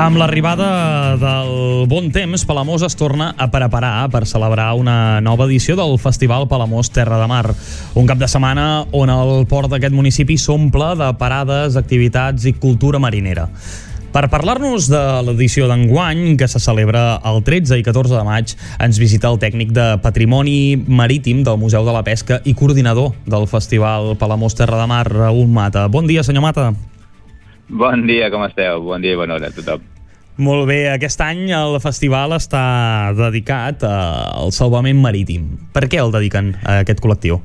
Amb l'arribada del bon temps, Palamós es torna a preparar per celebrar una nova edició del Festival Palamós Terra de Mar. Un cap de setmana on el port d'aquest municipi s'omple de parades, activitats i cultura marinera. Per parlar-nos de l'edició d'enguany, que se celebra el 13 i 14 de maig, ens visita el tècnic de Patrimoni Marítim del Museu de la Pesca i coordinador del Festival Palamós Terra de Mar, Raül Mata. Bon dia, senyor Mata. Bon dia, com esteu? Bon dia i bona hora a tothom. Molt bé, aquest any el festival està dedicat al salvament marítim. Per què el dediquen a aquest col·lectiu?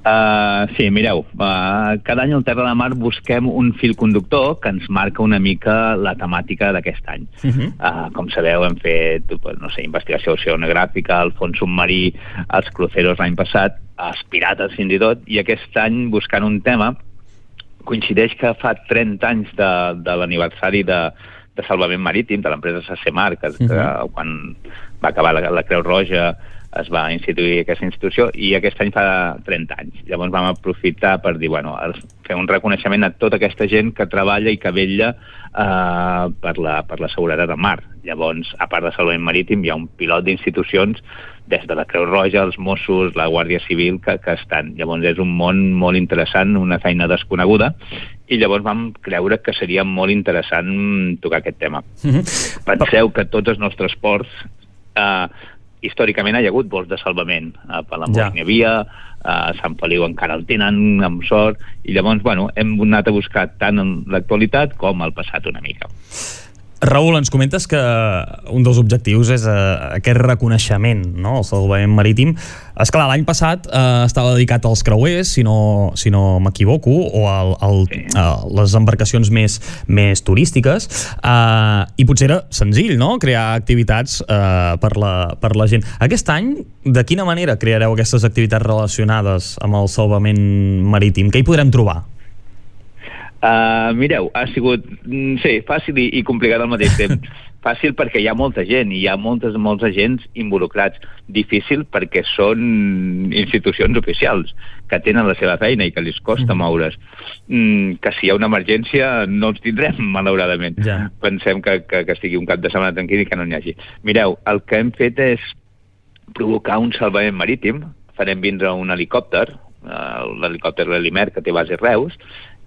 Uh, sí, mireu, uh, cada any al Terra de Mar busquem un fil conductor que ens marca una mica la temàtica d'aquest any. Uh -huh. uh, com sabeu, hem fet no sé, investigació oceanogràfica, el fons submarí, els cruceros l'any passat, els pirates fins i tot, i aquest any buscant un tema coincideix que fa 30 anys de, de l'aniversari de, de salvament marítim de l'empresa Sacemar, que, uh -huh. que quan va acabar la, la Creu Roja es va instituir aquesta institució i aquest any fa 30 anys. Llavors vam aprofitar per dir, bueno, fer un reconeixement a tota aquesta gent que treballa i que vetlla eh, per, la, per la seguretat del mar. Llavors, a part de salvament marítim, hi ha un pilot d'institucions des de la Creu Roja, els Mossos, la Guàrdia Civil, que, que estan. Llavors és un món molt interessant, una feina desconeguda, i llavors vam creure que seria molt interessant tocar aquest tema. Mm -hmm. Penseu que tots els nostres ports eh, històricament hi ha hagut vols de salvament. A Palamós ja. n'hi havia, a Sant Feliu encara el tenen, amb sort, i llavors, bueno, hem anat a buscar tant en l'actualitat com el passat una mica. Raül, ens comentes que un dels objectius és uh, aquest reconeixement, no?, el salvament marítim. És clar, l'any passat uh, estava dedicat als creuers, si no, si no m'equivoco, o a sí. uh, les embarcacions més, més turístiques, uh, i potser era senzill, no?, crear activitats uh, per, la, per la gent. Aquest any, de quina manera creareu aquestes activitats relacionades amb el salvament marítim? Què hi podrem trobar? Uh, mireu, ha sigut, mm, sí, fàcil i, i complicat al mateix temps. fàcil perquè hi ha molta gent i hi ha moltes, molts agents involucrats. Difícil perquè són institucions oficials que tenen la seva feina i que els costa mm. moure's. Mm, que si hi ha una emergència no els tindrem, malauradament. Ja. Pensem que, que, que estigui un cap de setmana tranquil i que no n'hi hagi. Mireu, el que hem fet és provocar un salvament marítim. Farem vindre un helicòpter, uh, l'helicòpter Lelimer, que té base Reus,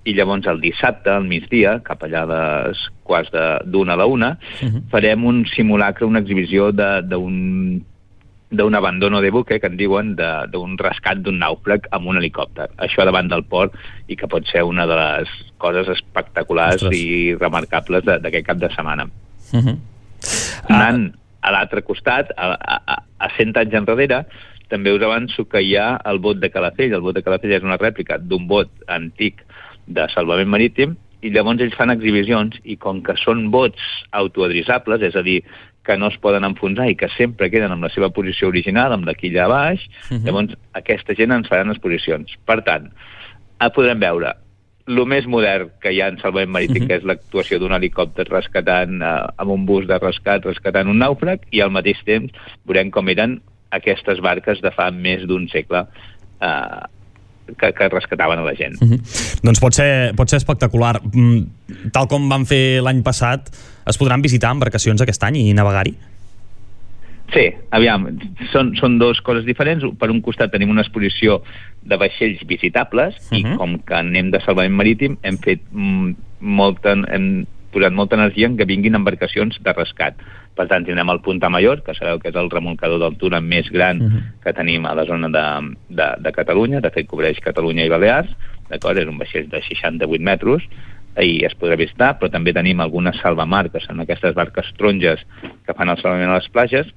i llavors el dissabte, al migdia, cap allà les quarts d'una a la una, uh -huh. farem un simulacre, una exhibició d'un d'un abandono de buque, que en diuen, d'un rescat d'un nàufrag amb un helicòpter. Això davant del port i que pot ser una de les coses espectaculars Ostres. i remarcables d'aquest cap de setmana. Uh -huh. Anant a l'altre costat, a, a, a 100 anys enrere, també us avanço que hi ha el bot de Calafell. El bot de Calafell és una rèplica d'un bot antic de salvament marítim i llavors ells fan exhibicions i com que són bots autoadrisables, és a dir, que no es poden enfonsar i que sempre queden amb la seva posició original, amb la quilla a baix, uh -huh. llavors aquesta gent ens faran exposicions. Per tant, podrem veure el més modern que hi ha en salvament marítim, uh -huh. que és l'actuació d'un helicòpter rescatant, eh, amb un bus de rescat rescatant un nàufrag, i al mateix temps veurem com eren aquestes barques de fa més d'un segle eh, que, que rescataven a la gent. Mhm. -huh. Doncs pot ser, pot ser espectacular. Mm, tal com van fer l'any passat, es podran visitar embarcacions aquest any i navegar-hi? Sí, aviam, són, són dues coses diferents. Per un costat tenim una exposició de vaixells visitables uh -huh. i mhm. com que anem de salvament marítim hem fet mm, molta, hem posat molta energia en que vinguin embarcacions de rescat. Per tant, tindrem el Punta Mayor, que sabeu que és el remolcador d'altura més gran uh mhm. -huh. que tenim a la zona de, de, de Catalunya, de fet cobreix Catalunya i Balears, d'acord? És un vaixell de 68 metres, i es podrà visitar, però també tenim algunes salvamar, que són aquestes barques taronges que fan el salvament a les platges,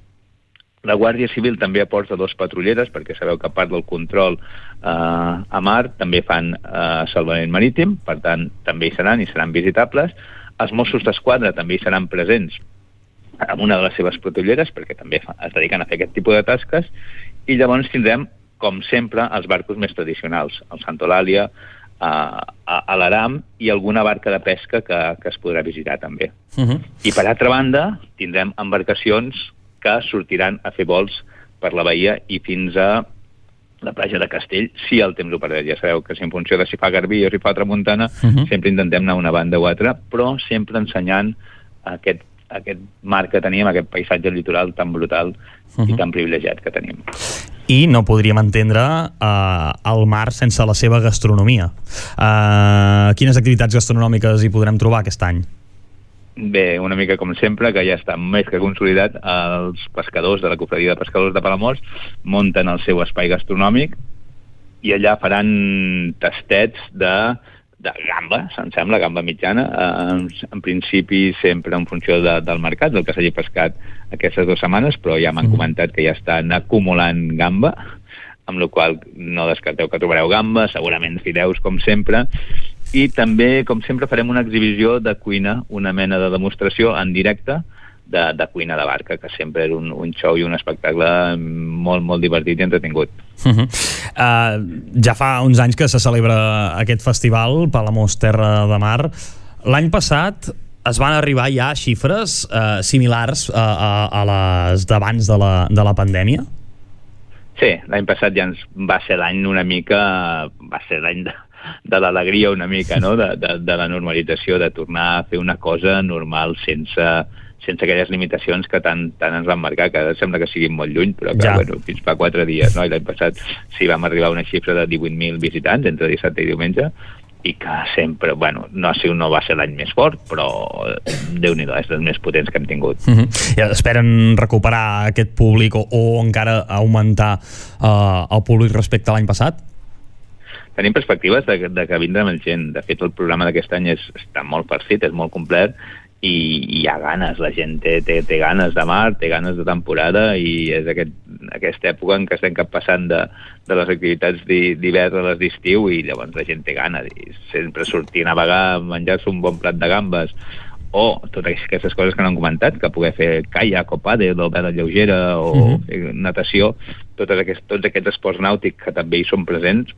la Guàrdia Civil també aporta dos patrulleres, perquè sabeu que a part del control eh, a mar també fan eh, salvament marítim, per tant també hi seran i seran visitables. Els Mossos d'Esquadra també hi seran presents amb una de les seves patrulleres, perquè també es dediquen a fer aquest tipus de tasques, i llavors tindrem, com sempre, els barcos més tradicionals, el Santolàlia, a, a, a l'Aram i alguna barca de pesca que, que es podrà visitar també. Uh -huh. I per altra banda, tindrem embarcacions que sortiran a fer vols per la bahia i fins a la platja de Castell, si el temps ho permet. Ja sabeu que si en funció de si fa garbí o si fa tramuntana, uh -huh. sempre intentem anar a una banda o altra, però sempre ensenyant aquest, aquest mar que tenim, aquest paisatge litoral tan brutal uh -huh. i tan privilegiat que tenim. I no podríem entendre uh, el mar sense la seva gastronomia. Uh, quines activitats gastronòmiques hi podrem trobar aquest any? Bé, una mica com sempre, que ja està més que consolidat, els pescadors de la cofradia de pescadors de Palamós munten el seu espai gastronòmic i allà faran tastets de, de gamba, se'm sembla, gamba mitjana, eh, en principi sempre en funció de, del mercat, del que s'hagi pescat aquestes dues setmanes, però ja m'han mm. comentat que ja estan acumulant gamba, amb la qual no descarteu que trobareu gamba, segurament fideus, com sempre, i també, com sempre, farem una exhibició de cuina, una mena de demostració en directe de, de cuina de barca, que sempre és un, un show i un espectacle molt, molt divertit i entretingut. Uh -huh. uh, ja fa uns anys que se celebra aquest festival, Palamós Terra de Mar. L'any passat es van arribar ja a xifres uh, similars a, a, a les d'abans de, la, de la pandèmia? Sí, l'any passat ja ens va ser l'any una mica... va ser l'any de, de l'alegria una mica, no? de, de, de la normalització, de tornar a fer una cosa normal sense, sense aquelles limitacions que tant, tant ens van marcar, que sembla que siguin molt lluny, però que ja. bueno, fins fa quatre dies, no? i l'any passat sí vam arribar a una xifra de 18.000 visitants entre dissabte i diumenge, i que sempre, bueno, no, si no va ser l'any més fort, però déu nhi és dels més potents que hem tingut. Uh -huh. I esperen recuperar aquest públic o, o encara augmentar uh, el públic respecte a l'any passat? Tenim perspectives de, de que vindrà més gent. De fet, el programa d'aquest any és, està molt farcit, és molt complet, i, i hi ha ganes, la gent té, té, té ganes de mar, té ganes de temporada i és aquest, aquesta època en què estem cap passant de, de les activitats d'hivern a les d'estiu i llavors la gent té ganes i sempre sortir a navegar, menjar-se un bon plat de gambes o totes aquestes coses que no han comentat, que poder fer caiac o pàdel o vela lleugera o mm -hmm. natació, totes aquests, tots aquests esports nàutics que també hi són presents,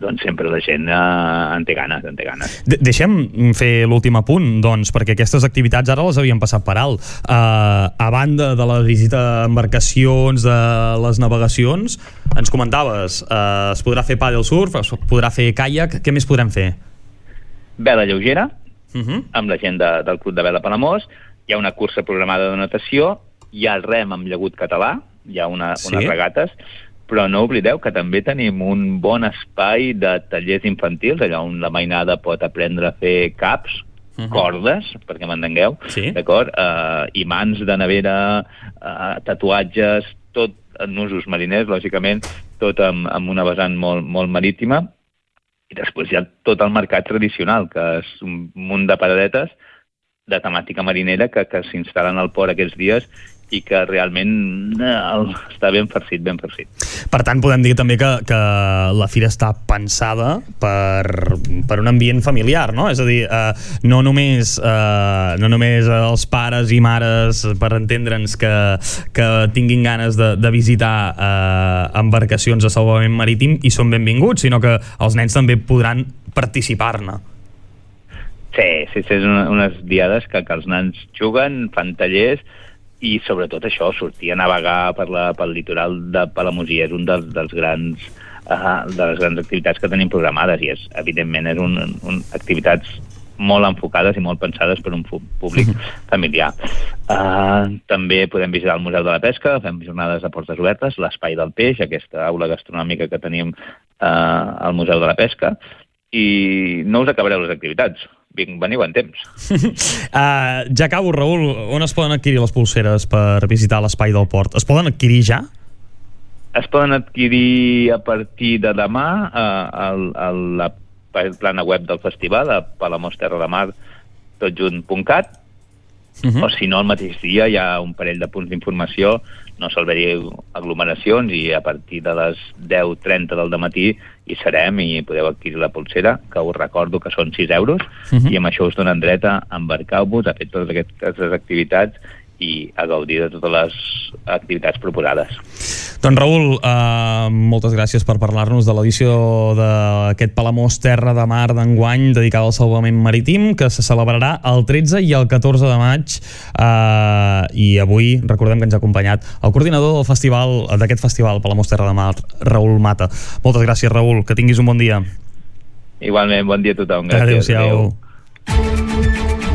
doncs sempre la gent eh, en té ganes, en té ganes. De Deixem fer l'últim apunt, doncs, perquè aquestes activitats ara les havien passat per alt. Uh, a banda de la visita a embarcacions, de les navegacions, ens comentaves, uh, es podrà fer paddle surf, es podrà fer caiac, què més podrem fer? Vela lleugera, uh mhm. -huh. amb la gent de, del Club de Vela Palamós, hi ha una cursa programada de natació, hi ha el rem amb llagut català, hi ha una, sí? unes regates, però no oblideu que també tenim un bon espai de tallers infantils, allà on la mainada pot aprendre a fer caps, uh -huh. cordes, perquè m'entengueu, sí. d'acord? Uh, imants de nevera, uh, tatuatges, tot en usos mariners, lògicament, tot amb, amb una vessant molt, molt marítima, i després hi ha tot el mercat tradicional, que és un munt de paradetes de temàtica marinera que, que s'instal·len al port aquests dies i que realment eh, està ben farcit, ben farcit. Per tant, podem dir també que, que la fira està pensada per, per un ambient familiar, no? És a dir, eh, no, només, eh, no només els pares i mares, per entendre'ns, que, que tinguin ganes de, de visitar eh, embarcacions de salvament marítim i són benvinguts, sinó que els nens també podran participar-ne. Sí, sí, sí, és una, unes diades que, que els nens juguen, fan tallers, i sobretot això, sortir a navegar per la, pel litoral de Palamosí és un dels, dels grans uh, de les grans activitats que tenim programades i és, evidentment és un, un activitats molt enfocades i molt pensades per un públic familiar. Uh, també podem visitar el Museu de la Pesca, fem jornades de portes obertes, l'Espai del Peix, aquesta aula gastronòmica que tenim uh, al Museu de la Pesca, i no us acabareu les activitats vinc, veniu en temps. uh, ja acabo, Raül. On es poden adquirir les pulseres per visitar l'espai del port? Es poden adquirir ja? Es poden adquirir a partir de demà uh, al, a la plana web del festival, a palamosterrademar, totjunt.cat, uh -huh. o si no, el mateix dia hi ha un parell de punts d'informació, no salvaria aglomeracions i a partir de les 10.30 del matí hi serem i podeu adquirir la pulsera, que us recordo que són 6 euros, uh -huh. i amb això us donen dret a embarcar-vos, a fer totes aquestes activitats i a gaudir de totes les activitats proposades. Doncs Raül, uh, moltes gràcies per parlar-nos de l'edició d'aquest Palamós Terra de Mar d'enguany dedicada al salvament marítim que se celebrarà el 13 i el 14 de maig uh, i avui recordem que ens ha acompanyat el coordinador del festival d'aquest festival Palamós Terra de Mar, Raül Mata. Moltes gràcies Raül, que tinguis un bon dia. Igualment, bon dia a tothom. Gràcies. Adéu-siau. Adéu.